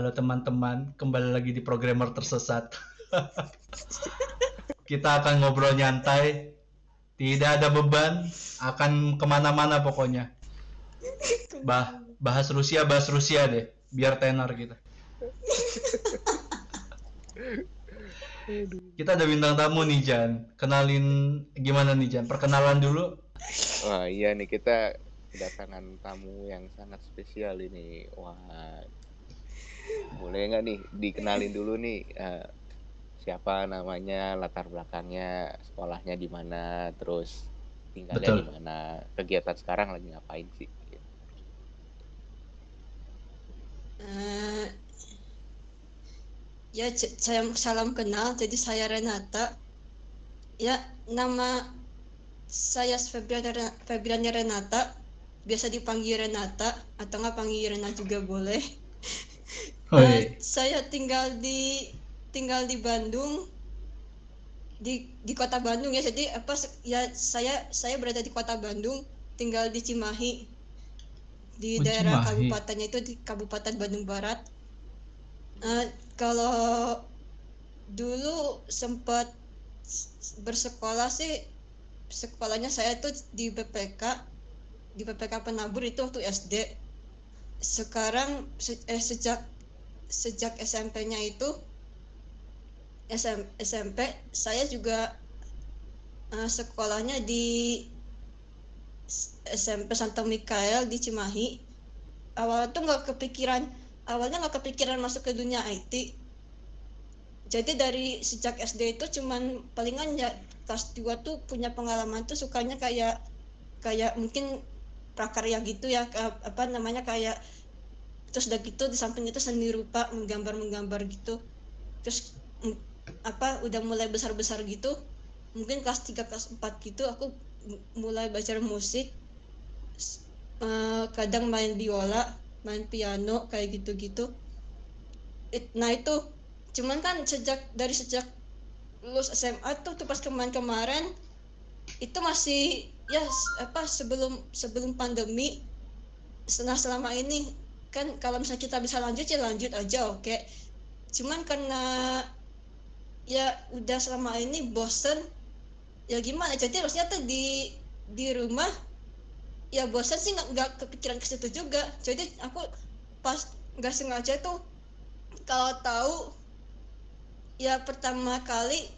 Halo teman-teman, kembali lagi di Programmer Tersesat. Kita akan ngobrol nyantai, tidak ada beban, akan ke mana-mana pokoknya. Bah, bahas Rusia, bahas Rusia deh, biar tenar kita. Kita ada bintang tamu nih Jan. Kenalin gimana nih Jan? Perkenalan dulu. Wah iya nih kita kedatangan tamu yang sangat spesial ini. Wah boleh nggak nih dikenalin dulu nih uh, siapa namanya, latar belakangnya, sekolahnya di mana, terus tinggalnya di mana, kegiatan sekarang lagi ngapain sih? Uh, Ya, saya salam kenal. Jadi saya Renata. Ya, nama saya Febriana Renata. Biasa dipanggil Renata atau nggak panggil Renata juga boleh. Oh, uh, saya tinggal di tinggal di Bandung. Di di kota Bandung ya jadi apa ya saya saya berada di kota Bandung tinggal di Cimahi. Di oh, daerah Cimahi. kabupatennya itu di Kabupaten Bandung Barat. Uh, kalau dulu sempat bersekolah sih sekolahnya saya tuh di BPK di BPK Penabur itu waktu SD sekarang eh, sejak sejak SMP-nya itu SM, SMP saya juga uh, sekolahnya di SMP Santo Mikael di Cimahi. Awal tuh nggak kepikiran awalnya nggak kepikiran masuk ke dunia IT jadi dari sejak SD itu cuman palingan ya kelas 2 tuh punya pengalaman tuh sukanya kayak kayak mungkin prakarya gitu ya apa namanya kayak terus udah gitu di samping itu seni rupa menggambar menggambar gitu. Terus apa udah mulai besar besar gitu mungkin kelas 3 kelas 4 gitu aku mulai belajar musik. Uh, kadang main biola main piano kayak gitu-gitu. It, nah itu cuman kan sejak dari sejak lulus SMA tuh tuh pas kemarin kemarin itu masih ya apa sebelum sebelum pandemi setelah selama ini kan kalau misalnya kita bisa lanjut ya lanjut aja oke. Okay. cuman karena ya udah selama ini bosen ya gimana? Jadi harusnya tuh di di rumah ya bosan sih nggak kepikiran ke situ juga. Jadi aku pas nggak sengaja tuh kalau tahu ya pertama kali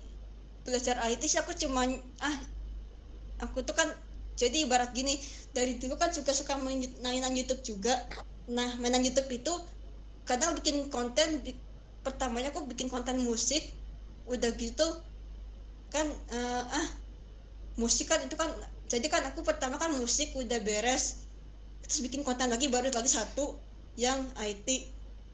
belajar IT sih aku cuma ah aku tuh kan jadi ibarat gini dari dulu kan juga suka mainan YouTube juga nah mainan YouTube itu kadang bikin konten pertamanya aku bikin konten musik udah gitu kan uh, ah musik kan itu kan jadi kan aku pertama kan musik udah beres terus bikin konten lagi baru lagi satu yang IT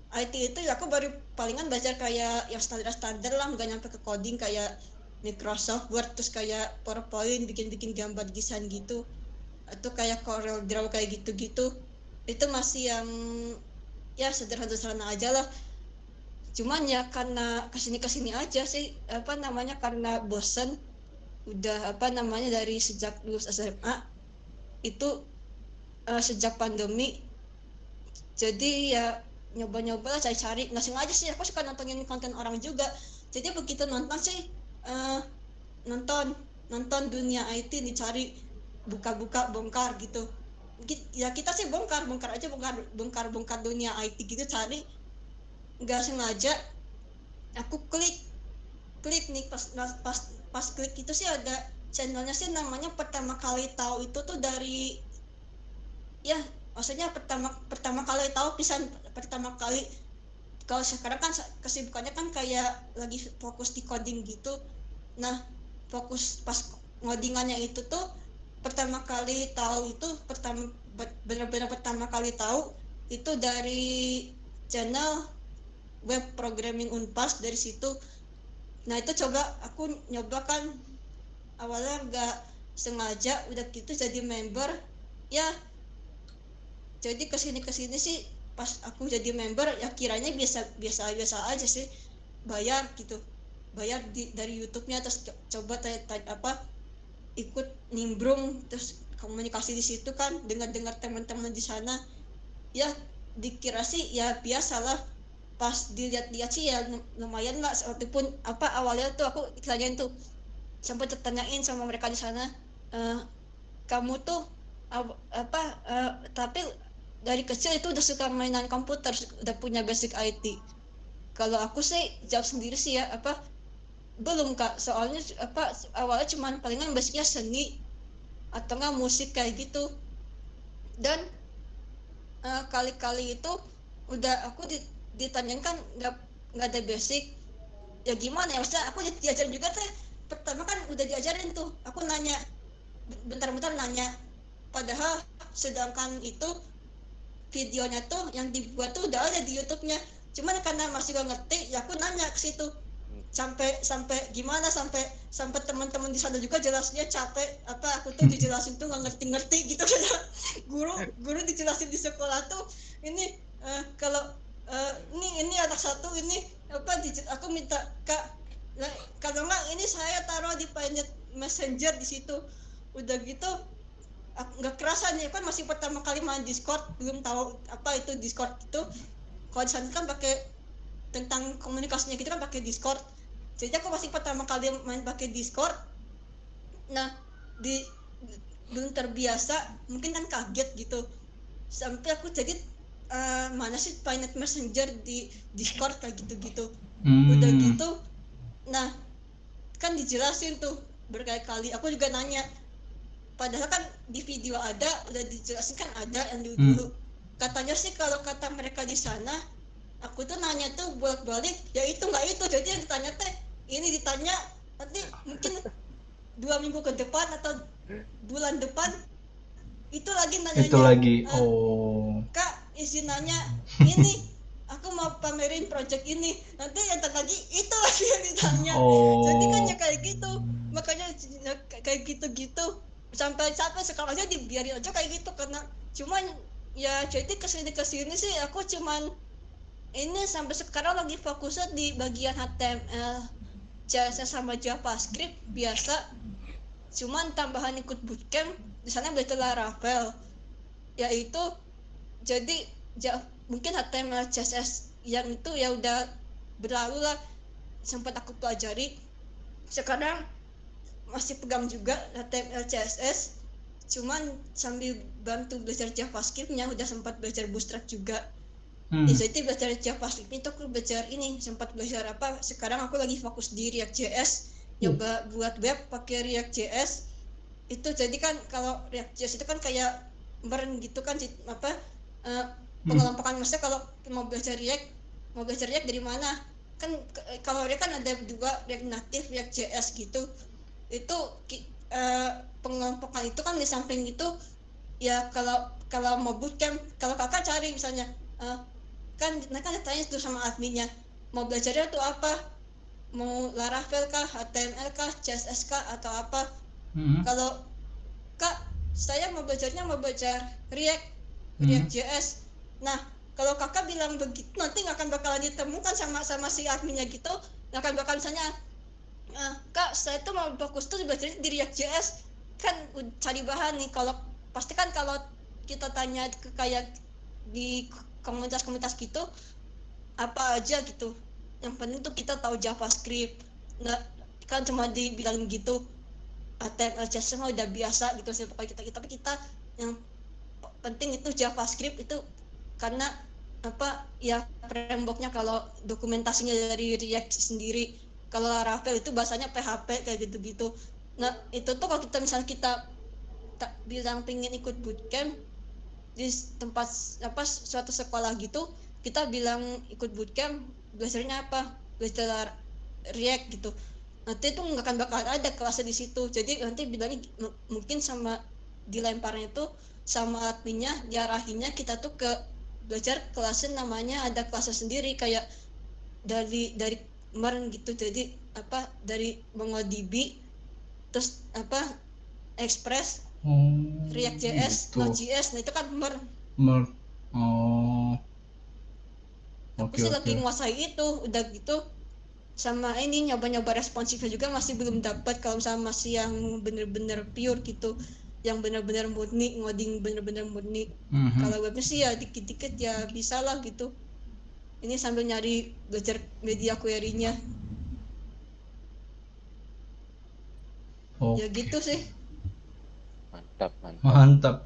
IT itu ya aku baru palingan belajar kayak yang standar-standar lah nggak nyampe ke coding kayak Microsoft Word terus kayak PowerPoint bikin-bikin gambar desain gitu atau kayak Corel Draw kayak gitu-gitu itu masih yang ya sederhana-sederhana aja lah. Cuman ya karena ke sini ke sini aja sih apa namanya karena bosen udah apa namanya dari sejak lulus SMA itu uh, sejak pandemi. Jadi ya nyoba-nyoba lah cari-cari. Nggak sengaja sih aku suka nontonin konten orang juga. Jadi begitu nonton sih uh, nonton nonton dunia IT dicari buka-buka bongkar gitu ya kita sih bongkar bongkar aja bongkar bongkar bongkar dunia IT gitu cari nggak sengaja aku klik klik nih pas pas pas klik itu sih ada channelnya sih namanya pertama kali tahu itu tuh dari ya maksudnya pertama pertama kali tahu pisan pertama kali. Kalau sekarang kan kesibukannya kan kayak lagi fokus di coding gitu. Nah fokus pas ngodingannya itu tuh pertama kali tahu itu pertama benar-benar pertama kali tahu itu dari channel web programming unpas dari situ. Nah itu coba aku nyoba kan awalnya nggak sengaja udah gitu jadi member. Ya jadi ke sini ke sini sih pas aku jadi member ya kiranya biasa biasa biasa aja sih bayar gitu. Bayar di, dari YouTube-nya terus coba tanya, tanya apa ikut nimbrung terus komunikasi di situ kan dengar dengar teman-teman di sana. Ya dikira sih ya biasalah. Pas dilihat-lihat sih ya lumayan lah. Pun apa awalnya tuh aku ditanyain tuh sempat ditanyain sama mereka di sana e, kamu tuh apa uh, tapi dari kecil itu udah suka mainan komputer udah punya basic IT kalau aku sih jawab sendiri sih ya apa belum kak. Soalnya apa awalnya cuman palingan basicnya seni atau enggak musik kayak gitu. Dan uh, kali-kali itu udah aku di, ditanyakan nggak nggak ada basic. Ya gimana ya? Maksudnya aku diajarin juga teh pertama kan udah diajarin tuh. Aku nanya bentar-bentar nanya. Padahal sedangkan itu videonya tuh yang dibuat tuh udah ada di YouTube-nya. Cuman karena masih gak ngerti ya aku nanya ke situ sampai sampai gimana sampai sampai teman-teman di sana juga jelasnya capek. Apa aku tuh dijelasin tuh nggak ngerti-ngerti gitu. Guru guru dijelasin di sekolah tuh ini uh, kalau uh, ini ini anak satu ini apa aku minta kak nah, kalau nggak ini saya taruh di Paint Messenger di situ. Udah gitu nggak kerasa nih kan masih pertama kali main Discord belum tahu apa itu Discord itu. Kalau di sana kan pakai tentang komunikasinya gitu kan pakai Discord jadi aku masih pertama kali main pakai Discord. Nah di belum terbiasa mungkin kan kaget gitu. Sampai aku jadi uh, mana sih Pinet Messenger di Discord kayak gitu-gitu. Hmm. udah gitu nah kan dijelasin tuh berkali-kali. Aku juga nanya padahal kan di video ada udah dijelasin kan ada yang dulu dulu hmm. katanya sih kalau kata mereka di sana aku tuh nanya tuh bolak-balik ya itu nggak itu. Jadi yang ditanya teh ini ditanya nanti mungkin dua minggu ke depan atau bulan depan itu lagi nanya itu lagi uh, oh. Kak izin nanya ini aku mau pamerin project ini. Nanti yang lagi itu lagi yang ditanya. Oh. jadi kan ya kayak gitu. Makanya ya kayak gitu-gitu. Sampai sampai sekarang aja dibiarin aja kayak gitu karena cuman ya jadi ke sini ke sini sih aku cuman ini sampai sekarang lagi fokusnya di bagian HTML CSS sama JavaScript biasa cuman tambahan ikut bootcamp di sana belajar Laravel yaitu jadi ja, mungkin HTML CSS yang itu ya udah berlalu lah sempat aku pelajari. Sekarang masih pegang juga HTML CSS cuman sambil bantu belajar JavaScriptnya udah sempat belajar Bootstrap juga hmm. jadi belajar JavaScript itu aku belajar ini sempat belajar apa sekarang aku lagi fokus di React JS coba uh. buat web pakai React JS itu jadi kan kalau React JS itu kan kayak meren gitu kan apa uh, pengelompokan hmm. maksudnya kalau mau belajar React mau belajar React dari mana kan kalau React kan ada dua React Native React JS gitu itu uh, pengelompokan itu kan di samping itu ya kalau kalau mau bootcamp kalau kakak cari misalnya uh, kan mereka kan tanya tuh sama adminnya mau belajarnya tuh apa mau Laravel kah HTML kah CSS kah atau apa hmm. kalau kak saya mau belajarnya mau belajar React React hmm. JS nah kalau kakak bilang begitu nanti nggak akan bakalan ditemukan sama sama si adminnya gitu nggak akan bakal misalnya uh, kak saya tuh mau fokus tuh belajar di React JS kan cari bahan nih kalau pasti kan kalau kita tanya ke kayak di komunitas-komunitas gitu apa aja gitu. Yang penting tuh kita tahu JavaScript. Nggak kan cuma dibilang gitu. HTML CSS mah udah biasa gitu sih pokoknya kita tapi kita yang penting itu JavaScript itu karena apa ya frameworknya kalau dokumentasinya dari React sendiri. Kalau Laravel itu bahasanya PHP kayak gitu-gitu. Nah itu tuh kalau kita misalnya kita tak bilang pengen ikut bootcamp di tempat apa suatu sekolah gitu kita bilang ikut bootcamp belajarnya apa? Belajar React gitu. Nanti itu nggak akan bakal ada kelasnya di situ. Jadi nanti bilangnya mungkin sama dilemparnya itu sama adminnya diarahinnya kita tuh ke belajar kelasnya namanya ada kelasnya sendiri kayak dari dari kemarin gitu. Jadi apa dari MongoDB terus apa Express hmm, React JS gitu. Node.js nah itu kan mer. Mer oh. Tapi okay, sih okay. lagi nguasai itu udah gitu. Sama ini nyoba-nyoba responsifnya juga masih belum dapat kalau sama masih yang bener-bener pure gitu. Yang benar-benar murni ngoding benar-benar murni. Mm-hmm. kalau webnya sih ya dikit-dikit ya bisa lah gitu. Ini sambil nyari belajar media query-nya. Oh, ya gitu sih Mantap, mantap. mantap.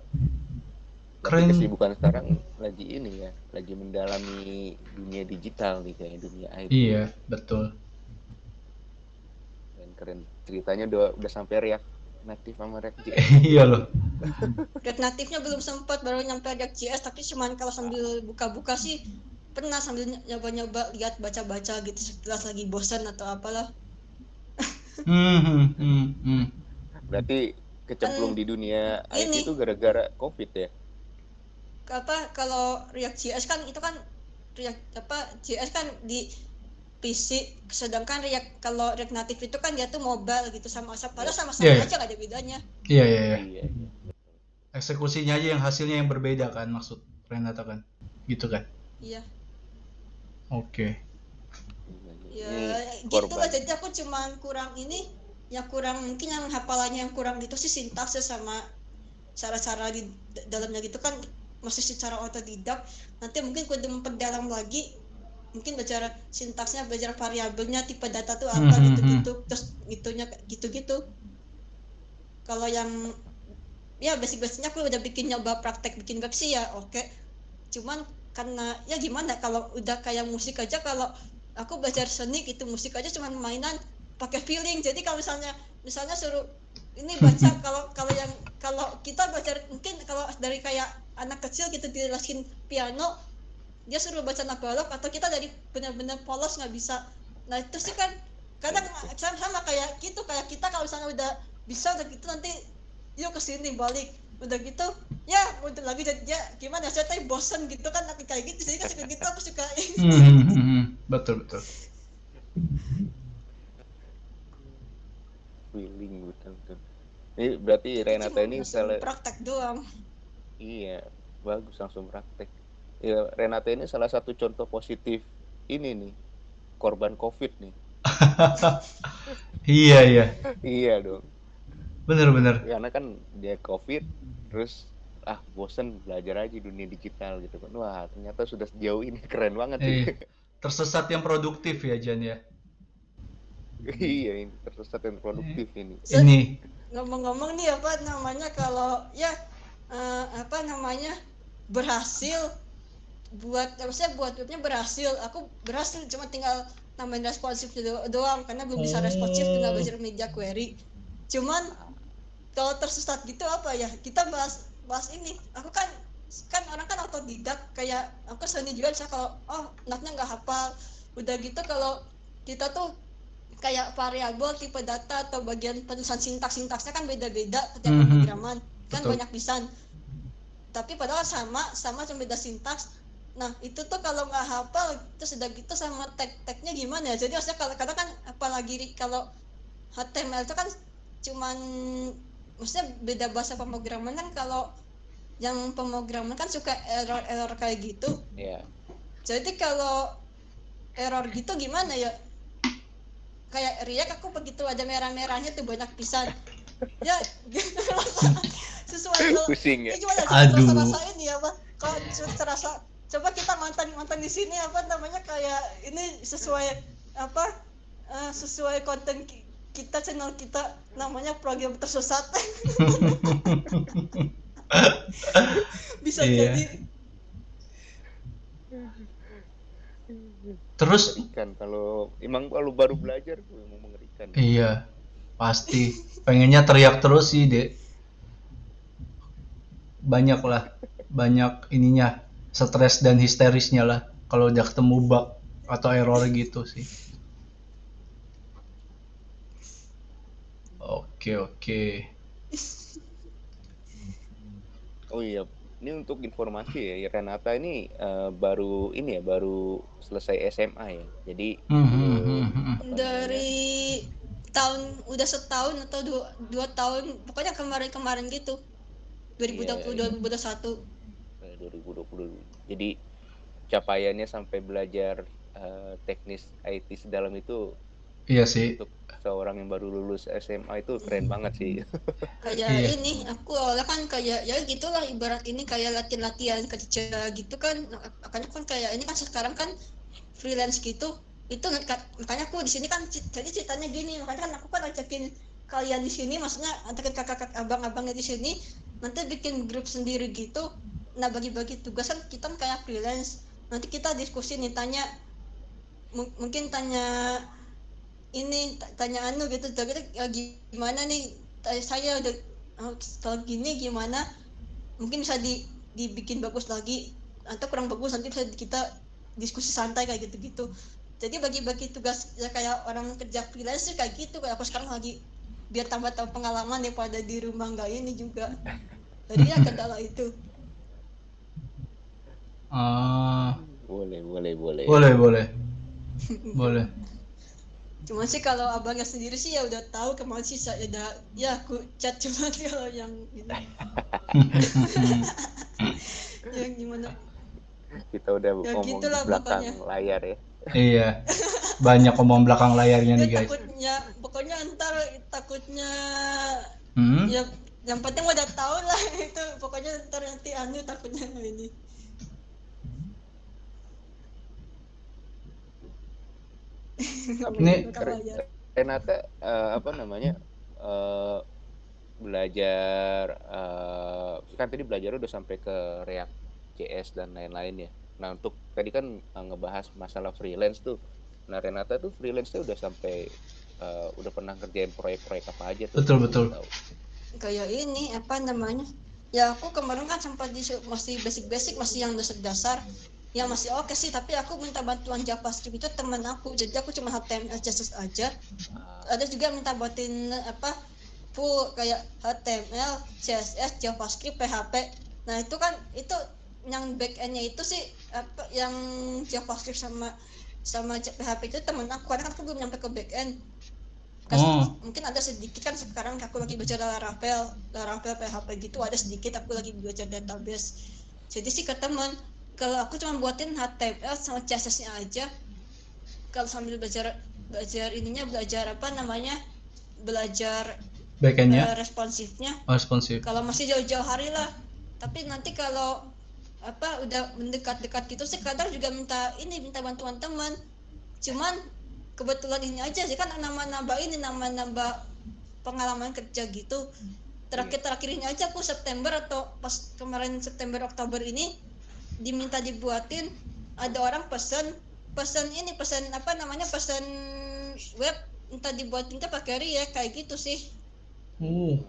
Keren. kesibukan sekarang lagi ini ya, lagi mendalami dunia digital nih kayak dunia IT. Iya, betul. Keren, keren. Ceritanya udah udah sampai React Native sama React JS. iya loh. React native-nya belum sempat baru nyampe React JS tapi cuman kalau sambil buka-buka sih pernah sambil nyoba-nyoba lihat baca-baca gitu sekilas lagi bosan atau apalah Hmm, hmm, hmm, hmm. Berarti kecemplung di dunia IT ini. itu gara-gara COVID ya? apa kalau React JS kan itu kan React apa JS kan di PC sedangkan React kalau React Native itu kan dia tuh mobile gitu sama sama padahal sama-sama Iya, iya. aja gak ada bedanya Iya, iya, iya. Iya, iya. Eksekusinya aja yang hasilnya yang berbeda kan maksud Renata kan. Gitu kan. iya Iya, Oke. ya Ini gitu lah jadi aku cuman kurang ini yang kurang mungkin yang hafalannya yang kurang gitu sih sintaksnya sama cara-cara di dalamnya gitu kan masih secara otodidak. Nanti mungkin kudu memperdalam lagi mungkin belajar sintaksnya belajar variabelnya tipe data tuh apa Mhm, gitu-gitu. terus gitunya gitu-gitu. Kalau yang ya basic-basicnya aku udah bikin nyoba praktek bikin web sih ya oke. Cuman karena ya gimana kalau udah kayak musik aja kalau aku belajar seni itu musik aja cuman mainan pakai feeling jadi kalau misalnya misalnya suruh ini baca kalau kalau yang kalau kita belajar mungkin kalau dari kayak anak kecil gitu dijelasin piano dia suruh baca nabalok atau kita dari benar-benar polos nggak bisa nah itu sih kan kadang sama, sama kayak gitu kayak kita kalau misalnya udah bisa udah gitu nanti yuk ke sini balik udah gitu ya udah lagi jadi ya gimana saya tadi bosen gitu kan kayak gitu jadi kan suka gitu aku suka Hmm, hmm, hmm, hmm. Betul, betul. feeling betul betul. Ini berarti Renata Cuma ini salah praktek doang iya bagus langsung praktek. Ya, Renata ini salah satu contoh positif ini nih korban COVID nih. Iya, iya. Iya dong. Bener, bener. Karena kan dia COVID terus ah bosen belajar aja dunia digital gitu kan. Wah, ternyata sudah sejauh ini keren banget sih. Eh, tersesat yang produktif ya, Jan ya. iya, ini tersesat yang produktif ini. Set. Ini. ngomong-ngomong nih apa namanya kalau ya eh, apa namanya berhasil buat maksudnya buat webnya berhasil aku berhasil cuma tinggal nambahin responsif do- doang karena belum bisa responsif tinggal belajar media query cuman kalau tersesat gitu apa ya kita bahas bahas ini aku kan kan orang kan otodidak kayak aku seni juga bisa kalau oh anaknya nggak hafal udah gitu kalau kita tuh kayak variabel tipe data atau bagian penulisan sintaks sintaksnya kan beda-beda setiap Mhm. pemrograman kan Betul. banyak pisan tapi padahal sama sama cuma beda sintaks nah itu tuh kalau nggak hafal terus udah gitu sama tag-tagnya gimana ya jadi maksudnya kalau kadang kan apalagi kalau HTML itu kan cuman maksudnya beda bahasa pemrograman kan kalau yang pemrograman kan suka error-error kayak gitu Iya. jadi kalau error gitu gimana ya kayak React aku begitu ada merah-merahnya tuh banyak pisan ya gitu sesuai kalau Pusing ya. ini gimana Aduh. rasa rasain ya apa kalau terasa coba kita mantan mantan di sini apa namanya kayak ini sesuai apa eh, sesuai konten ki- kita channel kita namanya program tersesat bisa Iya. jadi Terus Mengerikan kalau emang kalau baru belajar tuh emang mengerikan. iya, pasti pengennya teriak terus sih, Dek. Banyak lah, banyak ininya, stres dan histerisnya lah kalau udah ketemu bug atau error gitu sih. Oke, oke. Oh iya, ini untuk informasi ya, Renata ini eh, baru ini ya, baru selesai SMA ya. Jadi Hmm, hmm, namanya, dari tahun udah setahun atau dua, dua tahun pokoknya kemarin-kemarin gitu 2020 Iya, iya. 2021 eh, 2020. Jadi capaiannya sampai belajar eh, teknis IT sedalam itu Iya sih. untuk seorang yang baru lulus SMA itu keren banget sih. kayak Iya. ini aku awalnya kan kayak ya gitulah ibarat ini kayak latihan-latihan kerja gitu kan makanya kan kayak ini kan sekarang kan freelance gitu itu makanya aku di sini kan jadi ceritanya gini makanya kan aku kan ajakin kalian di sini maksudnya antakin kakak-kakak abang-abangnya di sini nanti bikin grup sendiri gitu nah bagi-bagi tugas kan kita kan kayak freelance nanti kita diskusi nih tanya mungkin tanya ini tanya anu gitu tapi ya, gimana nih? Saya udah oh, kalau gini gimana? Mungkin bisa di dibikin bagus lagi atau kurang bagus nanti bisa kita diskusi santai kayak gitu-gitu. Jadi bagi-bagi tugas ya kayak orang kerja freelance sih kayak gitu. Kayak aku sekarang lagi biar tambah tahu pengalaman pada di rumah nggak ini juga. Jadi ya kendala itu. Uh, boleh boleh boleh. boleh boleh. Boleh cuma sih kalau abangnya sendiri sih ya udah tahu kemarin sih saya udah ya aku chat cuma kalau yang ini. Yang gimana? Kita udah ya, ngomong gitulah, belakang pokoknya. layar ya. Iya banyak ngomong belakang layarnya nih guys. takutnya pokoknya ntar takutnya hmm? ya yang penting udah tahu lah itu. Pokoknya ntar nanti anu takutnya ini ini Renata uh, apa namanya uh, belajar uh, kan tadi belajar udah sampai ke React JS dan lain-lain ya Nah untuk tadi kan uh, ngebahas masalah freelance tuh. Nah Renata tuh freelance-nya udah sampai uh, udah pernah kerjain proyek-proyek apa aja tuh? Betul betul. Kayak ini apa namanya? Ya aku kemarin kan sempat di masih basic-basic masih yang dasar-dasar ya masih oke okay sih tapi aku minta bantuan JavaScript itu teman aku. Jadi aku cuma HTML CSS aja. Uh. ada juga minta buatin apa full kayak HTML CSS JavaScript PHP nah itu kan itu yang back endnya itu sih apa yang JavaScript sama sama PHP itu temen aku. Karena kan aku belum nyampe ke back end oh. mungkin ada sedikit kan sekarang aku lagi baca Laravel Laravel PHP gitu ada sedikit aku lagi baca database. Jadi sih ke teman kalau aku cuma buatin HTML sama CSS-nya aja. Kalau sambil belajar belajar ininya belajar apa namanya? Belajar backendnya? uh, responsifnya. Oh, responsif. Kalau masih jauh-jauh hari lah. Tapi nanti kalau apa udah mendekat-dekat gitu sih kadang juga minta ini minta bantuan teman. Cuman kebetulan ini aja sih kan nama-nambah ini nama-nambah pengalaman kerja gitu. Terakhir-terakhir ini aja aku September atau pas kemarin September Oktober ini diminta dibuatin ada orang pesan pesan ini pesan apa namanya pesan web minta dibuatin ke pakai ya kayak gitu sih. Hmm.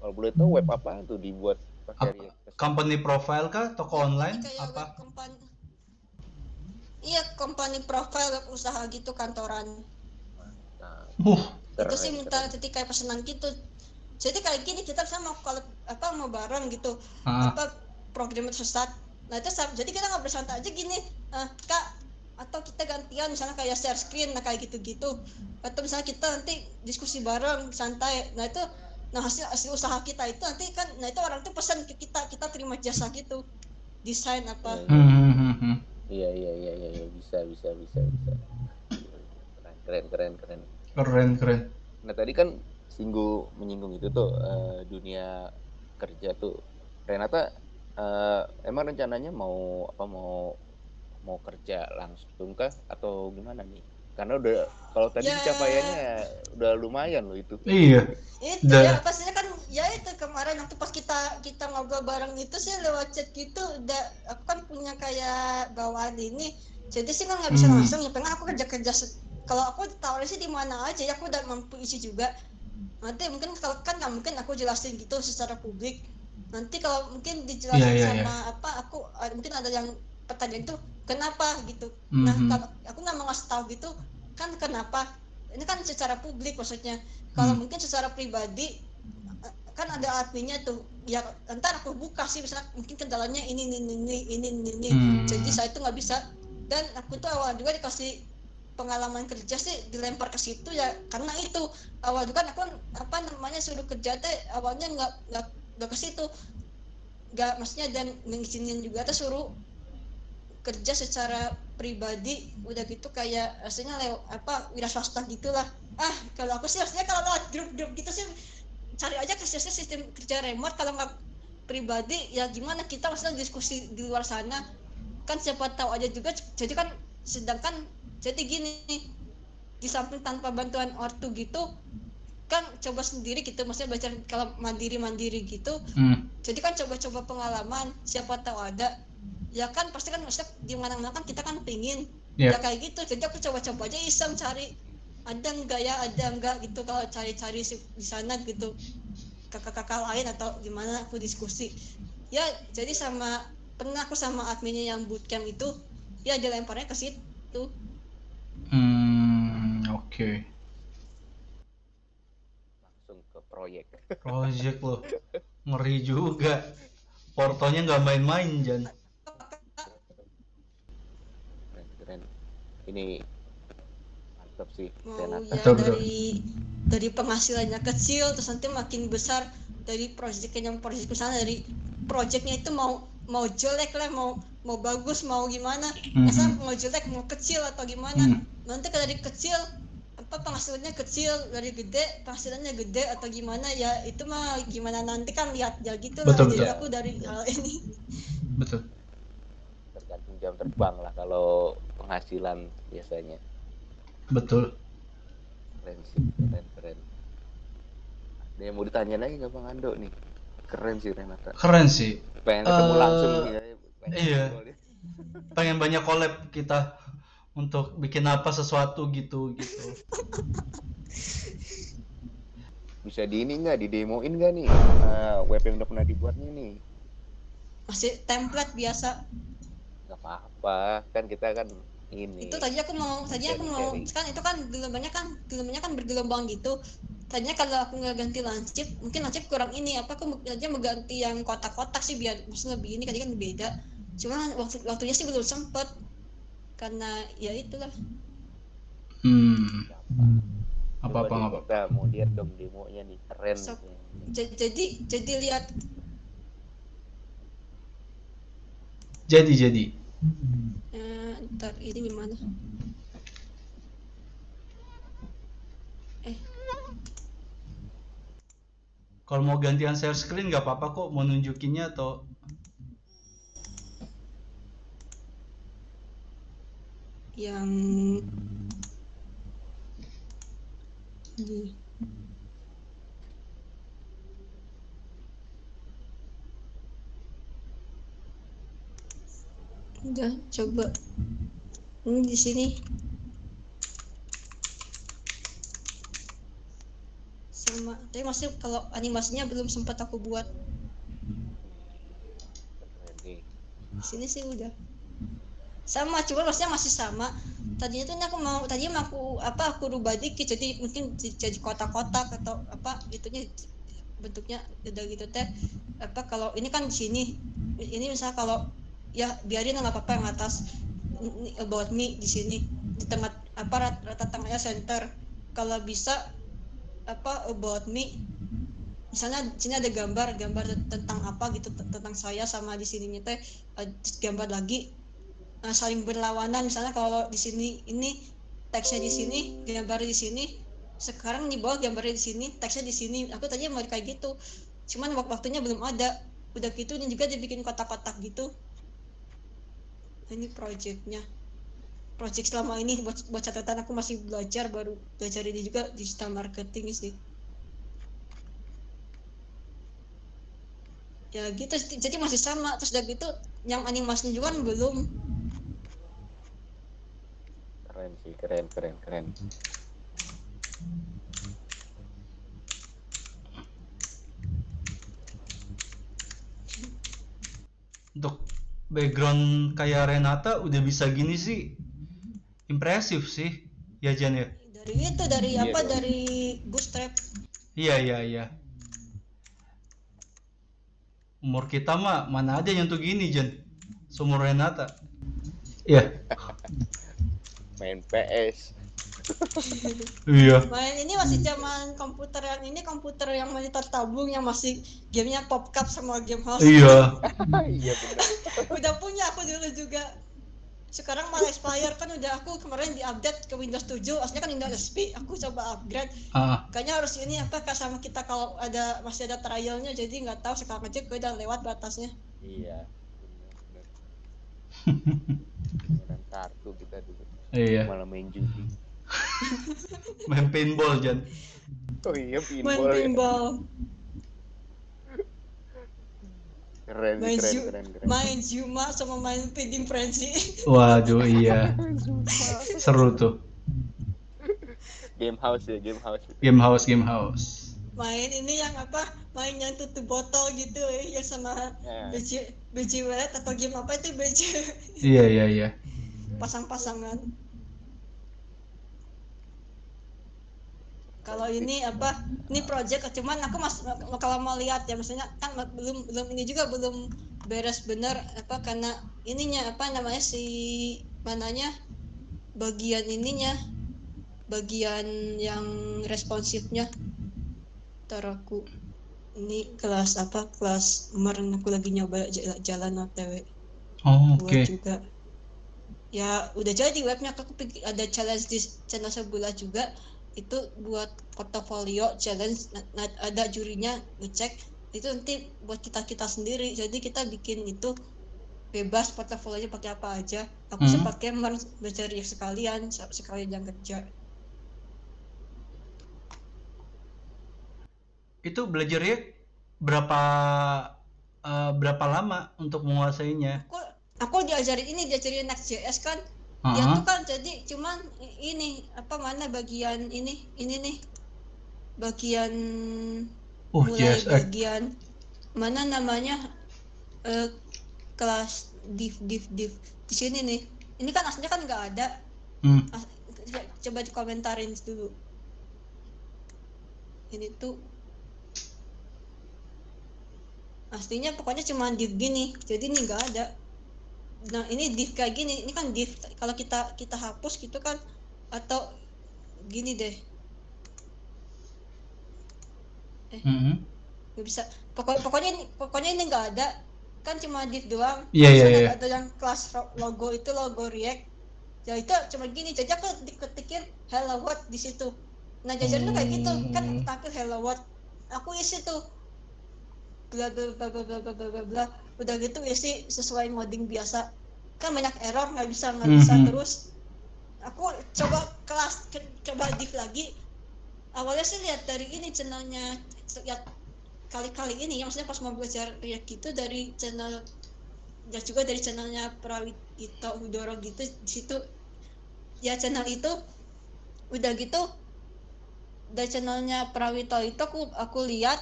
Kalau boleh tahu web apa tuh dibuat pakai company profile kah? Toko online? apa? company, iya company profile web usaha gitu kantoran. Uh, itu sih minta jadi kayak pesanan gitu. Jadi kayak gini kita sama kalau apa mau bareng gitu. Uh. apa program sesat nah itu jadi kita nggak bersantai aja gini. Uh, kak atau kita gantian misalnya kayak share screen nah kayak gitu-gitu. Atau misalnya kita nanti diskusi bareng santai. Nah itu nah hasil hasil usaha kita itu nanti kan nah itu orang tuh pesan ke kita kita terima jasa gitu. Desain apa. Hmm, hmm, hmm, iya iya iya iya ya. bisa bisa bisa bisa. Keren keren keren keren. Keren nah tadi kan singgung menyinggung itu tuh uh, dunia kerja tuh. Renata uh, emang rencananya mau apa mau mau kerja langsung kah? Atau gimana nih? Karena udah kalau tadi ya. pencapaiannya udah lumayan loh itu. Iya. Itu ya pastinya kan ya itu kemarin waktu pas kita kita ngobrol bareng itu sih lewat chat gitu udah aku kan punya kayak bawaan ini. Jadi sih kan nggak bisa hmm. langsung ya pengen aku kerja kerja kalau aku tawarin sih di mana aja ya aku udah mampu isi juga. Nanti mungkin kalau kan nggak mungkin aku jelasin gitu secara publik nanti kalau mungkin dijelasin yeah, yeah, sama yeah. apa aku mungkin ada yang pertanyaan itu kenapa gitu mm -hmm. nah kalau aku nggak mau ngasih tahu gitu kan kenapa ini kan secara publik maksudnya kalau hmm. mungkin secara pribadi kan ada artinya tuh ya ntar aku buka sih misalnya mungkin kendalanya ini ini ini ini ini. Hmm. jadi saya tuh nggak bisa dan aku tuh awal juga dikasih pengalaman kerja sih dilempar ke situ ya karena itu awal juga aku apa namanya suruh kerja teh awalnya nggak nggak nggak ke situ. Nggak maksudnya dan mengizinin juga tuh suruh kerja secara pribadi. Udah gitu kayak rasanya lewat apa wira swasta gitulah. Ah kalau aku sih rasanya kalau lewat grup-grup gitu sih cari aja kerja sistem kerja remote. Kalau nggak pribadi ya gimana kita maksudnya diskusi di luar sana. Kan siapa tahu aja juga jadi kan sedangkan jadi gini di samping tanpa bantuan ortu gitu kan coba sendiri gitu maksudnya belajar kalau mandiri mandiri gitu. Hmm. jadi kan coba-coba pengalaman siapa tahu ada. Ya kan pasti kan maksudnya di mana-mana kan kita kan pingin. Iya. ya kayak gitu jadi aku coba-coba aja iseng cari. Ada enggak ya ada enggak gitu kalau cari-cari di sana gitu. Kakak-kakak lain atau gimana aku diskusi. Ya jadi sama pernah aku sama adminnya yang bootcamp itu ya dilemparnya ke situ. Hmm, oke. langsung ke proyek Project lo. Ngeri juga. Portonya nggak main-main, Jan. keren, keren. ini mantap sih mau Renata ya dari dari penghasilannya kecil terus nanti makin besar dari proyeknya yang proyek misalnya dari proyeknya itu mau mau jelek lah mau mau bagus mau gimana masa Mhm. mau jelek mau kecil atau gimana Hmm. nanti kalau dari kecil apa penghasilannya kecil dari gede penghasilannya gede atau gimana ya itu mah gimana nanti kan lihat ya gitu lah Betul, jadi betul. aku dari hal ini Betul. tergantung jam terbang lah kalau penghasilan biasanya Betul. keren sih keren keren ada yang mau ditanya lagi nggak bang Ando nih keren sih Renata Keren sih. pengen ketemu Eh, langsung nih ya. Pengen iya. Pengen banyak collab kita untuk bikin apa sesuatu gitu gitu. bisa di ini nggak? Di demoin nggak nih? Eh, web yang udah pernah dibuatnya nih masih template biasa. Nggak apa-apa. Kan kita kan ini. Itu tadi aku mau tadi aku mau kan itu kan gelombangnya kan gelombangnya kan bergelombang gitu. Tadinya kalau aku nggak ganti lancip mungkin lancip kurang ini. Apa aku aja mau ganti yang kotak-kotak sih biar maksudnya lebih ini kan kan beda. Cuma waktu waktunya sih belum sempet karena ya itulah Hmm. Apa apa apa. kita mau lihat dong demonya nih keren So- jadi jadi lihat Jadi jadi. eh, ntar ini gimana eh Kalau mau gantian share screen nggak apa-apa kok. Mau nunjukinnya atau yang ini udah coba. Ini di sini. Sama tapi masih kalau animasinya belum sempat aku buat. Di sini sih udah sama cuma maksudnya masih sama. Tadinya tuh aku mau tadinya aku apa aku rubah dikit jadi mungkin jadi kotak-kotak atau apa itunya bentuknya udah gitu teh. Apa kalau ini kan di sini. Ini misalnya kalau ya biarin nggak apa-apa yang atas. About me di sini. Di tengah apa rat- rata tengahnya center. Kalau bisa apa about me misalnya di sini ada gambar gambar tentang apa gitu tentang saya sama di sininya teh. Eh, gambar lagi nah, saling berlawanan. Misalnya kalau di sini ini teksnya di sini gambar di sini sekarang di bawah gambarnya di sini teksnya di sini. Aku tadinya mau kayak gitu. Cuman wak- waktunya belum ada. Udah gitu ini juga dibikin kotak-kotak gitu. Ini projectnya. Project selama ini buat, buat catatan aku masih belajar baru belajar ini juga digital marketing sih. Ya gitu jadi masih sama. Terus udah gitu yang animasinya juga kan belum keren sih keren keren keren. Untuk background kayak Renata udah bisa gini sih. Impresif sih ya Jan ya? Dari itu dari Iya apa? Dong. dari bootstrap iya iya iya. Umur kita mah mana ada yang tuh gini Jan? Seumur Renata? Iya main PS iya. Main ini masih zaman komputer yang ini komputer yang monitor tabung yang masih gamenya popcap sama game house. Iya. Iya udah punya aku dulu juga. Sekarang malah expire. Kan udah aku kemarin di update ke Windows 7 aslinya kan Windows XP aku coba upgrade. Ah. Kayaknya harus ini apa Kak, sama kita kalau ada masih ada trialnya. Jadi nggak tahu sekarang aja gue udah lewat batasnya. Iya. Bener mainan kartu kita dulu Iya. malah main judi Main paintball Jan. oh iya main pinball ya. pinball keren main keren keren keren main Zuma sama main Feeding Frenzy Waduh iya. Seru tuh. game house ya game house Game house, game house. main ini yang apa main yang tutup botol gitu eh, yang sama Ya. biji biji atau game apa itu biji Iya iya iya. Pasang-pasangan. Kalau ini apa ini project cuman aku mas kalau mau lihat ya maksudnya kan belum belum ini juga belum beres bener apa karena ininya apa namanya si mananya bagian ininya bagian yang responsifnya. Ntar aku ini kelas apa kelas kemarin aku lagi nyoba jalan OTW Oh, buat oke. juga ya udah jadi webnya aku pikir ada challenge di channel sebelah juga. Itu buat portofolio challenge. Na- na- ada jurinya ngecek. Itu nanti buat kita kita sendiri. Jadi kita bikin itu bebas portofolionya pakai apa aja. Aku Hmm. pakai mer- mencari sekalian se- sekalian yang kerja. Itu belajarnya berapa eh, berapa lama untuk menguasainya? aku aku diajarin ini diajarin Next.js kan? Dia Heeh. tuh kan jadi cuman ini apa mana bagian ini ini nih. Bagian Uh, mulai JSX. bagian mana namanya eh, kelas div div div di sini nih. Ini kan aslinya kan nggak ada. Hmm. As- coba dikomentarin dulu. Ini tuh. Aslinya pokoknya cuma div gini jadi ini nggak ada nah ini div kayak gini ini kan div kalau kita kita hapus gitu kan atau gini deh. Mhm. nggak bisa. Pokok pokoknya ini pokoknya ini nggak ada. Kan cuma div doang. Iya, iya, Terus ada, ada yang kelas logo itu logo react. Ya itu cuma gini. Jadi aku diketikin hello world di situ. Nah jajaran tuh kayak gitu. Kan Hmm. tampil hello world. Aku isi tuh bla bla bla bla bla bla bla bla. Bla udah gitu isi sesuai modding biasa. Kan banyak error nggak bisa nggak bisa Mhm. terus. Aku coba kelas ke- coba div lagi. Awalnya sih lihat dari ini channelnya lihat kali-kali ini. Ya maksudnya pas mau belajar React gitu dari channel ya juga dari channelnya Prawito Udoro gitu di situ. Ya channel itu udah gitu dari channelnya Prawito itu aku aku lihat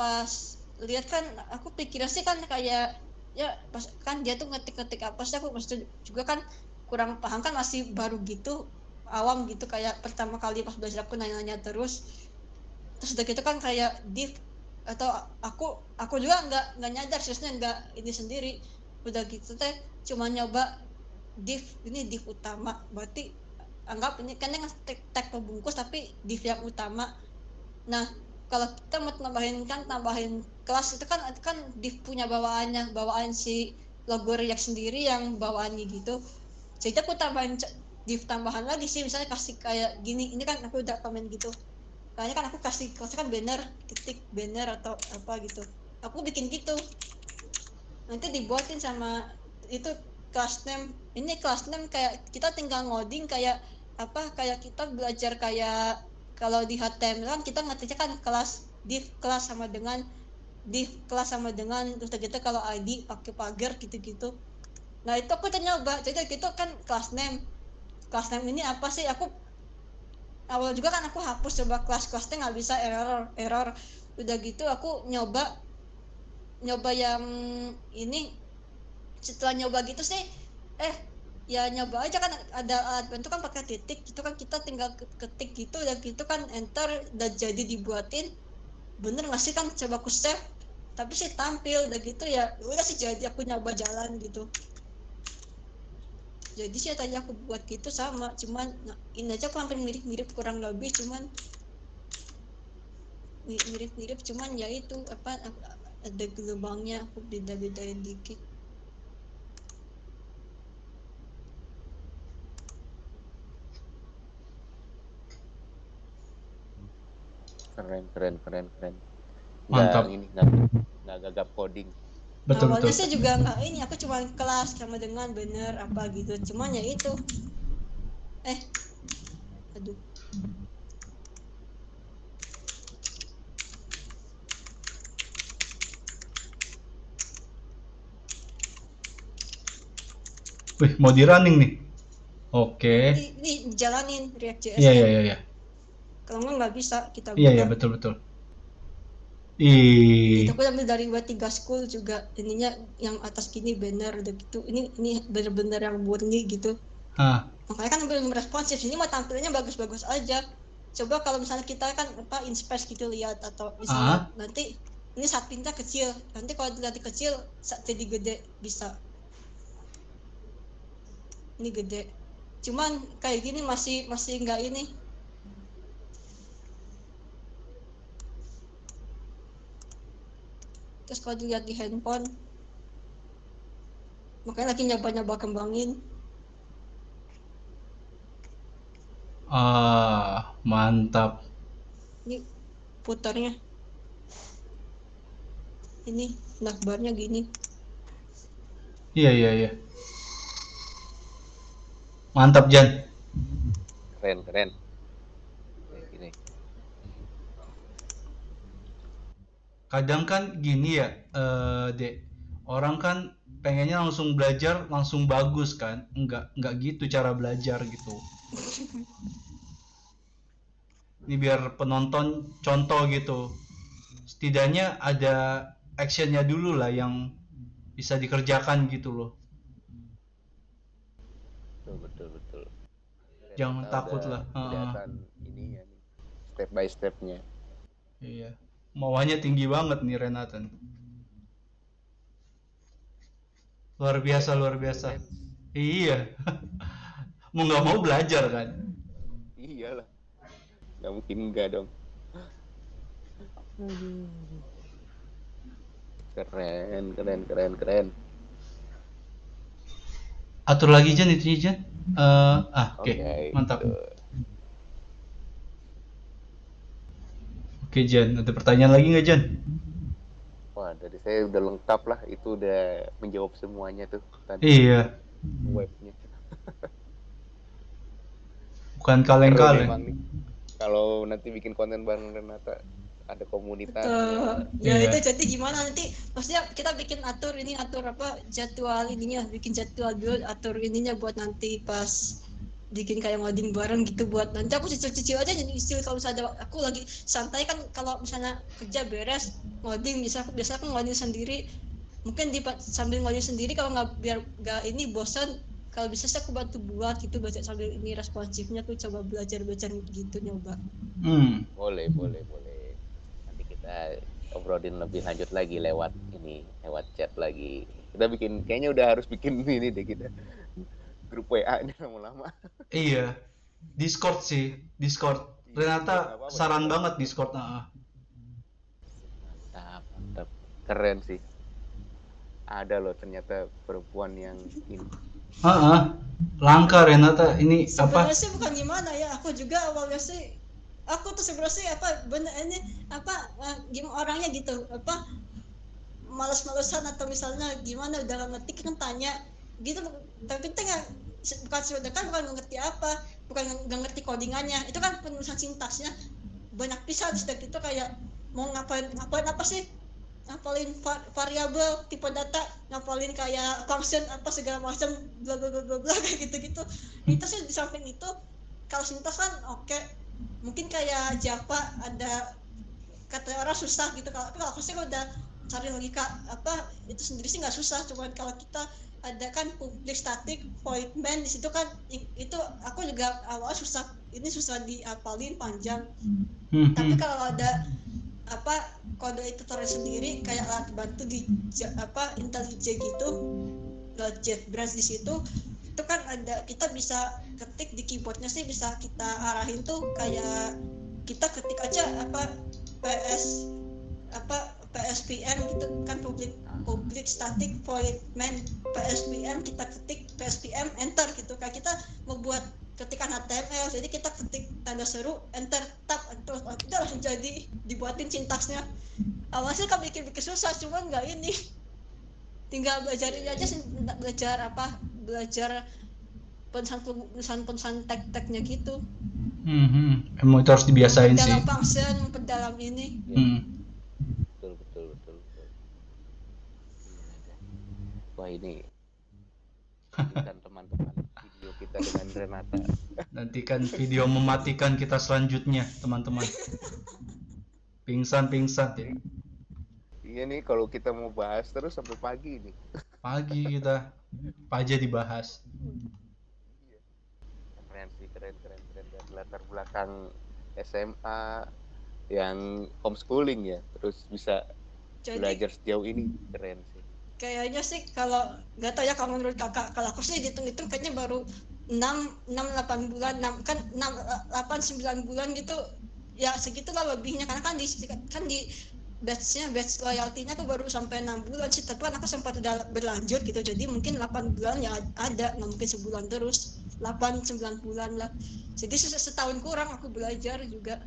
pas lihat kan aku pikir sih kan kayak ya pas kan dia tuh ngetik-ngetik apa sih aku maksudnya juga kan kurang paham kan masih baru gitu awam gitu kayak pertama kali pas belajar aku nanya-nanya terus. Terus udah gitu kan kayak div atau aku aku juga nggak nggak nyadar seriusnya nggak ini sendiri. Udah gitu teh cuma nyoba div ini div utama. Berarti anggap ini kan yang tag, tag pembungkus tapi div yang utama. Nah kalau kita mau tambahin kan tambahin kelas itu kan kan div punya bawaannya bawaan si logo React sendiri yang bawaannya gitu jadi aku tambahin div tambahan lagi sih misalnya kasih kayak gini ini kan aku udah komen gitu. Kayaknya kan aku kasih kelasnya kan banner titik banner atau apa gitu. Aku bikin gitu. Nanti dibuatin sama itu kelas name. Ini kelas name kayak kita tinggal ngoding kayak apa kayak kita belajar kayak kalau di HTML kita ngetiknya kan kelas div kelas sama dengan div kelas sama dengan terus gitu kalau ID pakai pagar gitu-gitu. Nah itu aku nyoba. Jadi gitu kan kelas name kelas name ini apa sih? Aku awal juga kan aku hapus coba kelas-kelasnya nggak bisa error error. Udah gitu aku nyoba nyoba yang ini. Setelah nyoba gitu sih eh ya nyoba aja kan ada bantu kan pakai titik itu kan kita tinggal ke- ketik gitu udah gitu kan enter udah jadi dibuatin. Bener nggak sih kan coba aku save. Tapi sih tampil udah gitu ya udah sih jadi aku nyoba jalan gitu. Jadi sih tadi aku buat gitu sama cuman nah, ini aja aku hampir mirip-mirip kurang lebih cuman mi- mirip-mirip cuman ya itu apa ada gelombangnya aku beda-bedain dikit keren keren keren keren. Mantap. ini nggak nggak gagap coding. Betul awalnya betul sih juga nggak ini aku cuma kelas sama dengan bener apa gitu. Cuman ya itu. Eh aduh. Wih mau di running nih. Oke. Ini, ini jalanin React.js iya iya iya iya kalau nggak nggak bisa kita iya iya betul betul. Ih. Itu aku ambil dari W3 School juga. Ininya yang atas gini banner udah gitu. Ini ini bener-bener yang murni gitu. Hah. makanya kan belum responsif. Ini mah tampilannya bagus-bagus aja. Coba kalau misalnya kita kan apa inspect gitu lihat atau misalnya nanti ini saat pindah kecil. Nanti kalau dilihat kecil saat jadi gede bisa. Ini gede. Cuman kayak gini masih masih nggak ini terus kalau dilihat di handphone makanya lagi nyoba-nyoba kembangin. Ah mantap. Ini putarnya. Ini nakbarnya gini. Iya iya iya. Mantap Jan. Keren, keren. Kayak Gini. Kadang kan gini ya eh dek orang kan pengennya langsung belajar langsung bagus kan enggak enggak gitu cara belajar gitu ini biar penonton contoh gitu setidaknya ada actionnya dulu lah yang bisa dikerjakan gitu loh Betul, betul, betul. Jangan takut lah. Nih. Step by stepnya. iya mauannya tinggi banget nih Renatan luar biasa luar biasa iya mau nggak mau belajar kan Iyalah. Nggak mungkin enggak dong. Keren, keren, keren, keren. atur lagi Jan itu Jan Eh, ah oke Oke, mantap gitu. Oke Jan ada pertanyaan lagi nggak Jan Wah, dari saya udah lengkap lah. Itu udah menjawab semuanya tuh tadi iya webnya. bukan kaleng-kaleng. Kalau nanti bikin konten bareng Renata, ada komunitas. Eh, ya Iya. itu jadi gimana nanti maksudnya kita bikin atur ini atur apa jadwal ininya bikin jadwal dulu atur ininya buat nanti pas bikin kayak ngoding bareng gitu buat nanti aku cicil-cicil aja jadi istilah kalau misalnya aku lagi santai kan kalau misalnya kerja beres ngoding bisa biasa aku ngoding sendiri mungkin di sambil ngoding sendiri kalau nggak biar nggak ini bosan kalau bisa sih aku bantu buat gitu baca sambil ini responsifnya tuh coba belajar belajar gitu nyoba hmm Boleh, boleh, boleh. Nanti kita obrolin lebih lanjut lagi lewat ini, lewat chat lagi. Kita bikin, kayaknya udah harus bikin ini deh kita. Grup WA ini lama-lama. iya Discord sih Discord Renata apa-apa, saran banget Discord ah Mantap, mantap. Keren sih. Ada loh ternyata perempuan yang ini. ah langka Renata ini apa sebenarnya sih bukan gimana ya aku juga awalnya sih aku tuh sebenarnya sih apa bener ini apa eh, gimana orangnya gitu apa malas-malesan atau misalnya gimana udah ngerti kan tanya gitu tapi kita nggak se- bukan kan bukan ngerti apa bukan nggak- ngerti codingannya. Itu kan penulisan sintaksnya. Banyak pisan setiap itu kayak mau ngapain ngapain apa sih? Ngapalin va- variabel tipe data ngapalin kayak function apa segala macam bla bla bla bla bla kayak gitu gitu itu sih di samping itu kalau sintas kan oke. Mungkin kayak Java ada kata orang susah gitu. Kalau kalau aku sih udah cari logika apa itu sendiri sih nggak susah. Cuman kalau kita ada kan public static void main di situ kan itu aku juga awal susah ini susah diapalin panjang. Hmm, tapi kalau ada apa kode itu terus sendiri kayak alat bantu di apa IntelliJ gitu JetBrains di situ itu kan ada kita bisa ketik di keyboardnya sih bisa kita arahin tuh kayak kita ketik aja apa PS apa PSPM gitu kan public public static void main PSPM kita ketik PSPM enter gitu kayak kita membuat ketikan HTML jadi kita ketik tanda seru enter tab terus itu langsung jadi dibuatin sintaksnya. Awalnya kan bikin bikin susah cuman nggak ini. Tinggal belajar ini aja sih, belajar apa belajar penulisan penulisan tek-teknya gitu. Hmm, hmm. emang itu harus dibiasain sih. dalam function dalam ini. Hmm. betul betul betul betul wah ini. Kan teman-teman video kita dengan Renata. Nantikan video mematikan kita selanjutnya teman-teman. Pingsan pingsan ya. Iya nih kalau kita mau bahas terus sampai pagi nih. Pagi kita. Apa aja dibahas. Keren sih keren keren keren. Dan latar belakang SMA yang homeschooling ya terus bisa jadi belajar sejauh ini. Keren sih kayaknya sih kalau nggak tahu ya kalau menurut kakak kalau aku sih hitung hitung kayaknya baru 6 6 8 bulan 6 kan 6 8 9 bulan gitu. Ya segitulah lebihnya karena kan di kan di batchnya batch loyalty-nya tuh baru sampai 6 bulan sih. Tapi kan aku sempat udah berlanjut gitu jadi mungkin 8 bulan ya ada nggak mungkin sebulan terus. 8 9 bulan lah. Jadi setahun kurang aku belajar juga.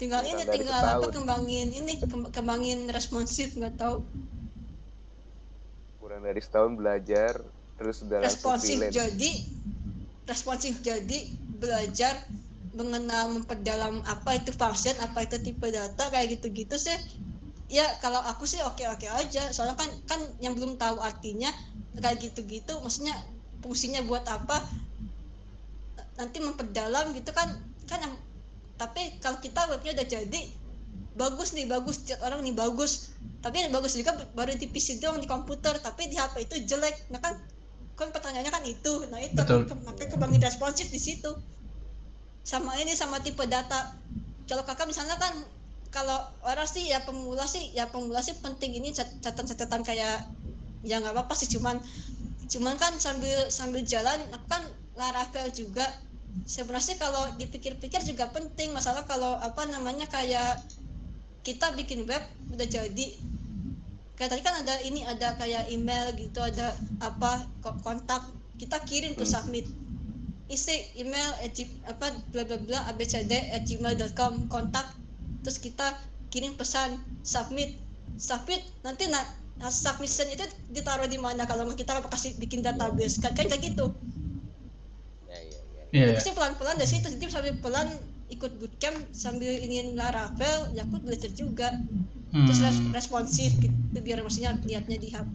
Tinggal ini tinggal apa kembangin ini kem- kembangin responsif nggak tahu kurang dari setahun belajar terus udah langsung responsif freelance. jadi responsif jadi belajar mengenal memperdalam apa itu function apa itu tipe data kayak gitu-gitu sih. Ya kalau aku sih oke oke aja. Soalnya kan kan yang belum tahu artinya kayak gitu-gitu maksudnya fungsinya buat apa? Nanti memperdalam gitu kan kan yang- tapi kalau kita webnya udah jadi bagus nih bagus. Tiap orang nih bagus. Tapi yang bagus juga baru di PC doang di komputer. Tapi di HP itu jelek. Nah kan kan pertanyaannya kan itu. Nah itu Betul. ke- makanya kembangin responsif di situ. Sama ini sama tipe data. Kalau kakak misalnya kan kalau orang sih ya pemula sih ya pemula sih penting ini cat- catatan-catatan kayak ya nggak apa-apa sih. Cuman cuman kan sambil sambil jalan aku kan Laravel juga. Sebenarnya kalau dipikir-pikir juga penting. Masalah kalau apa namanya kayak kita bikin web udah jadi. Kayak tadi kan ada ini ada kayak email gitu ada apa ko- kontak. Kita kirim tuh Hmm. submit. Isi email at apa bla bla bla abcd at gmail.com kontak. Terus kita kirim pesan submit. Submit nanti nah, nah, submission itu ditaruh di mana? Kalau kita kasih bikin database. Kan kan kayak gitu. Ya ya ya. Iya. Aku sih pelan-pelan dari situ jadi sambil pelan ikut bootcamp sambil ingin Laravel ya aku belajar juga. Terus res- Hmm, responsif gitu biar maksudnya lihatnya di HP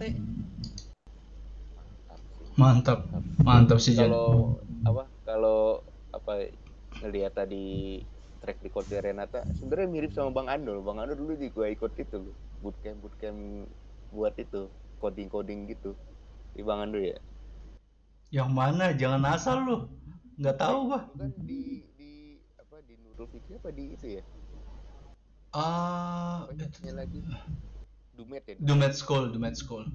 mantap mantap sih Jan. Kalau apa kalau apa ngelihat tadi track record dari Renata sebenarnya mirip sama Bang Ando Bang Ando dulu juga ikut itu loh bootcamp bootcamp buat itu coding coding gitu. Di Bang Ando ya? Yang mana? Jangan asal lu. Nggak tahu gua. Kan di di apa di Nurul Fikri apa di itu ya? Ah apa namanya lagi? Dumet ya? Dumet School Dumet School.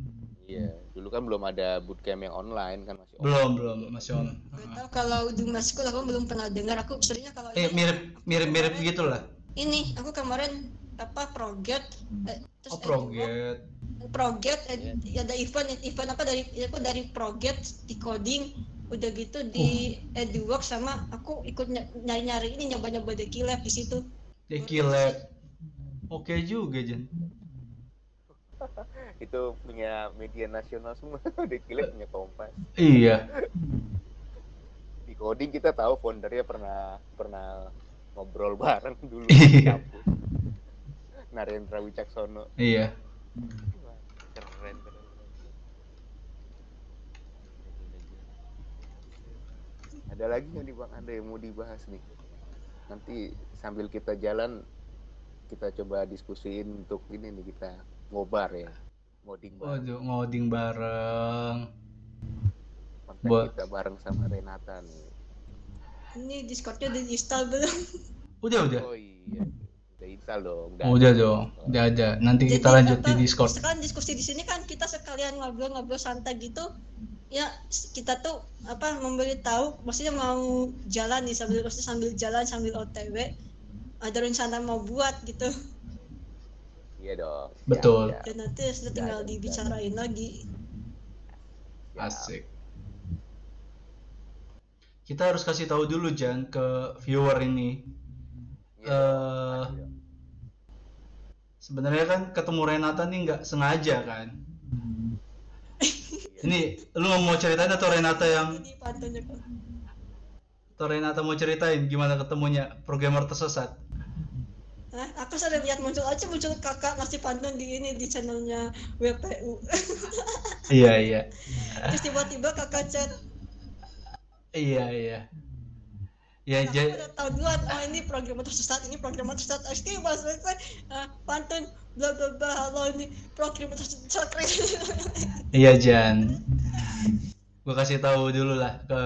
Iya dulu kan belum ada bootcamp yang online kan masih belum belum masih on. Tahu kalau di School aku belum pernah dengar. Aku seringnya kalau eh mirip mirip mirip gitulah. Ini aku kemain apa proget eh, terus oh proget proget eh, ada event event apa dari aku dari proget di coding udah gitu di EduWorks sama aku ikut nyari nyari ini nyoba nyoba Deki Lab di situ. Deki Lab. oke juga Jan itu punya media nasional semua. Kilat punya Kompas. Iya. Di coding kita tahu foundernya pernah pernah ngobrol bareng dulu. Iya. di kampus Narendra Wicaksono. Iya Wah, keren keren ada lagi nggak nih bang ada yang mau dibahas nih? Nanti sambil kita jalan kita coba diskusiin untuk ini nih kita ngobar ya. Ngoding bareng. Waduh ngoding bareng. Konten buat- kita bareng sama Renata nih. Ini Discordnya udah di install belum? Udah udah. Oh iya. Udah install dong. Udah ada. dong. Udah ada. Nanti kita Jadi lanjut di apa, Discord. Sekarang diskusi di sini kan kita sekalian ngobrol-ngobrol santai gitu. Ya kita tuh apa memberi tahu maksudnya mau jalan nih sambil maksudnya sambil jalan sambil OTW ada rencana mau buat gitu. Iya dong. Betul. siap, dan nanti sudah tinggal Ada, dibicarain lagi. Siap. asik. Kita harus kasih tahu dulu Jan ke viewer ini. Pasti dong. sebenarnya kan ketemu Renata nih nggak sengaja kan Ini lu mau ceritain atau Renata yang atau Renata mau ceritain gimana ketemunya programmer tersesat? Hah? Aku sering lihat muncul aja muncul kakak ngasih pantun di ini di channelnya WPU. Iya iya Terus tiba-tiba kakak chat, iya iya. Ya aku jadi udah tahu duluan, oh ini programmer tersesat, ini programmer tersesat. Oke, bahas bahas uh, pantun bla bla bla halo ini programmer tersesat. iya Jan. Gue kasih tahu dulu lah ke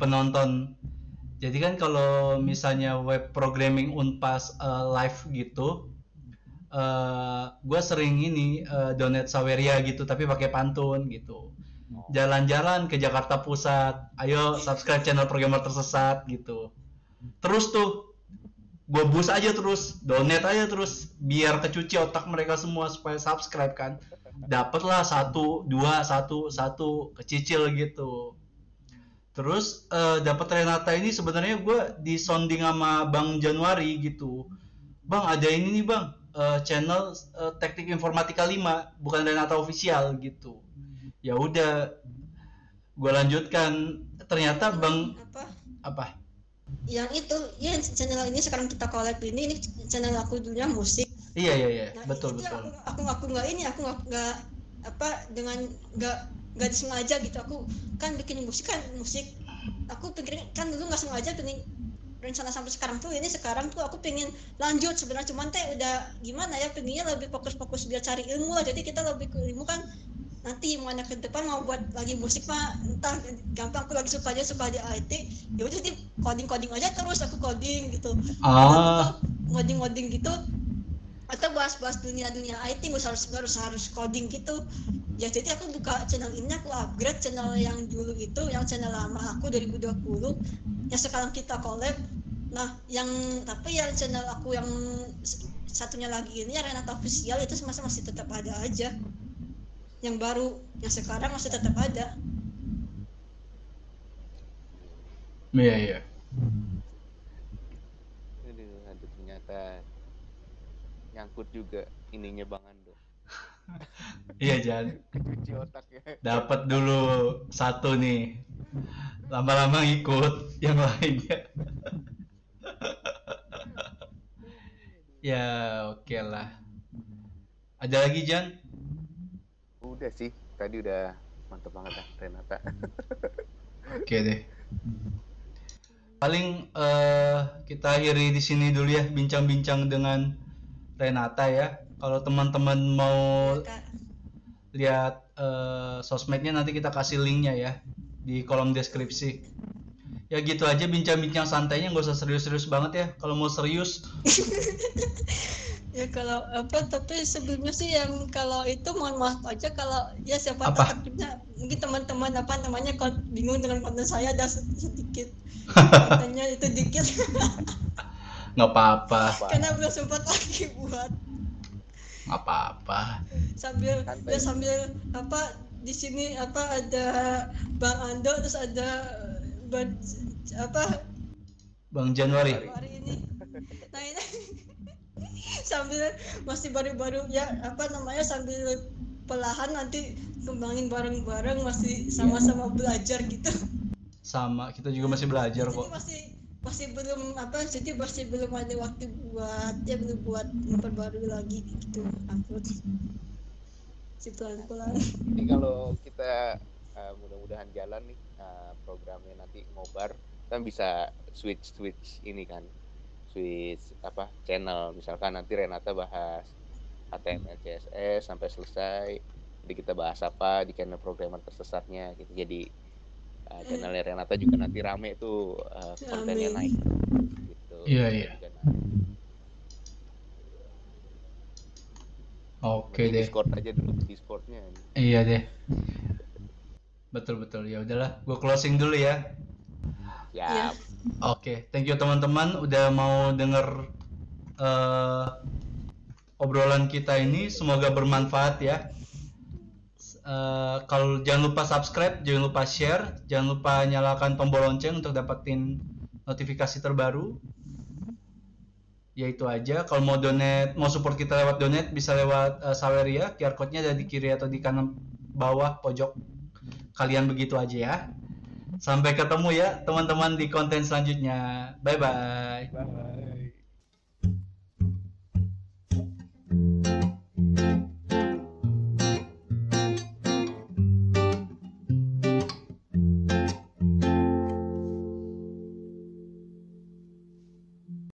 penonton. Jadi kan kalau misalnya web programming Unpas eh, live gitu, eh gue sering ini eh, donate Saweria gitu, tapi pakai pantun gitu. Jalan-jalan ke Jakarta Pusat, ayo subscribe channel programmer tersesat gitu. Terus tuh, gue bus aja terus, donate aja terus, biar kecuci otak mereka semua supaya subscribe kan. Dapatlah satu, dua, satu, satu, kecicil gitu. Terus eh, dapat Renata ini sebenarnya gue disonding sama Bang Januari gitu. Bang ada ini nih bang, eh, channel eh, Teknik Informatika 5, bukan Renata official gitu. Ya udah, gue lanjutkan. Ternyata Bang Apa? apa? Yang itu, ya channel ini sekarang kita collab ini, ini channel aku dulunya musik. Iya iya iya, Nah, betul betul. Aku, aku aku nggak ini, aku nggak nggak apa dengan nggak nggak disengaja gitu. Aku kan bikin musik kan musik. Aku pikir kan dulu nggak sengaja pengen rencana sampai sekarang tuh ini sekarang tuh aku pengen lanjut sebenarnya cuman teh udah gimana ya pengennya lebih fokus-fokus biar cari ilmu lah jadi kita lebih ke ilmu kan nanti mana ke depan mau buat lagi musik mah entah gampang aku lagi suka aja suka di IT. Ya udah di coding coding aja terus aku coding gitu. Ah, ngoding ngoding gitu. Atau bahas-bahas dunia-dunia IT nggak harus harus harus coding gitu. Ya jadi aku buka channel ini aku upgrade channel yang dulu itu yang channel lama aku 2020 yang sekarang kita collab. Nah yang tapi yang channel aku yang satunya lagi ini Renata official itu masih masih tetap ada aja yang baru yang sekarang masih tetap ada iya iya. Aduh, aduh ternyata nyangkut juga ininya Bang Ando. Iya Jan. Kecuci otaknya. Dapat dulu satu nih. Lama-lama ngikut yang lainnya. ya, oke lah. Ada lagi Jan? Udah sih, tadi udah mantep banget lah Renata. Oke deh. Paling eh, kita akhiri di sini dulu ya bincang-bincang dengan Renata ya. Kalau teman-teman mau Kak. lihat eh, sosmednya nanti kita kasih linknya ya di kolom deskripsi. Ya gitu aja bincang-bincang santainya nggak usah serius-serius banget ya. Kalau mau serius, Ya kalau apa tapi sebelumnya sih yang kalau itu mohon maaf aja kalau ya siapa tahu Apa? takdirnya mungkin teman-teman apa namanya kalau bingung dengan konten saya ada se- sedikit. Kontennya itu dikit. Nggak apa-apa, karena belum sempat lagi buat. Nggak apa-apa. sambil ya sambil apa di sini apa ada Bang Ando terus ada Bang apa Bang Januari. hari ini. Nah ini sambil masih baru-baru ya apa namanya sambil pelahan nanti kembangin bareng-bareng masih sama-sama belajar gitu Sama, kita juga masih belajar jadi kok. masih masih belum apa jadi masih belum ada waktu buat ya belum buat memperbarui lagi gitu upload si pelan-pelan Jadi kalau kita uh, mudah-mudahan jalan nih uh, programnya nanti ngobar, kan bisa switch switch ini kan, switch apa channel. Misalkan nanti Renata bahas HTML CSS sampai selesai, jadi kita bahas apa di channel programmer tersesatnya gitu. Jadi uh, channelnya Renata juga nanti rame tuh uh, kontennya naik gitu. Iya, iya. Juga naik. Oke Mending deh. Discord aja dulu Discordnya. Iya deh. Betul betul ya udahlah, gue closing dulu ya. Ya, Oke, thank you teman-teman udah mau denger eh, obrolan kita ini. Semoga bermanfaat ya. Eh, kalau jangan lupa subscribe, jangan lupa share, jangan lupa nyalakan tombol lonceng untuk dapetin notifikasi terbaru. Ya itu aja. Kalau mau donate, mau support kita lewat donate bisa lewat eh, Saweria, QR code-nya ada di kiri atau di kanan bawah pojok kalian begitu aja ya. Sampai ketemu ya teman-teman di konten selanjutnya. Bye bye. Bye.